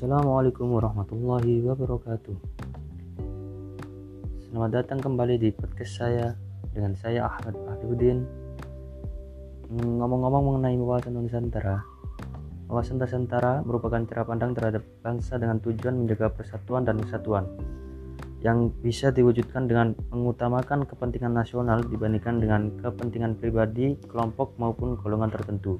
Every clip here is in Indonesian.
Assalamualaikum warahmatullahi wabarakatuh Selamat datang kembali di podcast saya Dengan saya Ahmad Fahrudin Ngomong-ngomong mengenai wawasan Nusantara Wawasan Nusantara merupakan cara pandang terhadap bangsa dengan tujuan menjaga persatuan dan kesatuan yang bisa diwujudkan dengan mengutamakan kepentingan nasional dibandingkan dengan kepentingan pribadi, kelompok maupun golongan tertentu.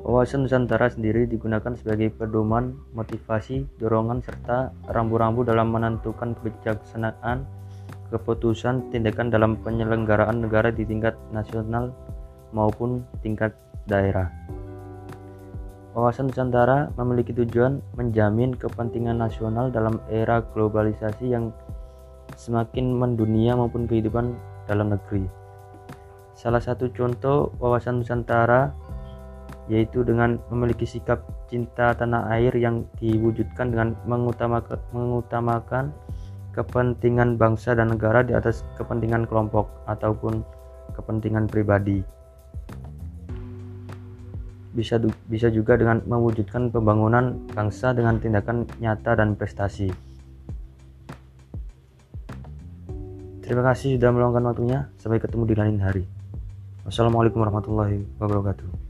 Wawasan Nusantara sendiri digunakan sebagai pedoman, motivasi, dorongan, serta rambu-rambu dalam menentukan kebijaksanaan, keputusan, tindakan dalam penyelenggaraan negara di tingkat nasional maupun tingkat daerah. Wawasan Nusantara memiliki tujuan menjamin kepentingan nasional dalam era globalisasi yang semakin mendunia maupun kehidupan dalam negeri. Salah satu contoh wawasan Nusantara yaitu dengan memiliki sikap cinta tanah air yang diwujudkan dengan mengutamakan, mengutamakan kepentingan bangsa dan negara di atas kepentingan kelompok ataupun kepentingan pribadi. Bisa bisa juga dengan mewujudkan pembangunan bangsa dengan tindakan nyata dan prestasi. Terima kasih sudah meluangkan waktunya. Sampai ketemu di lain hari. Wassalamualaikum warahmatullahi wabarakatuh.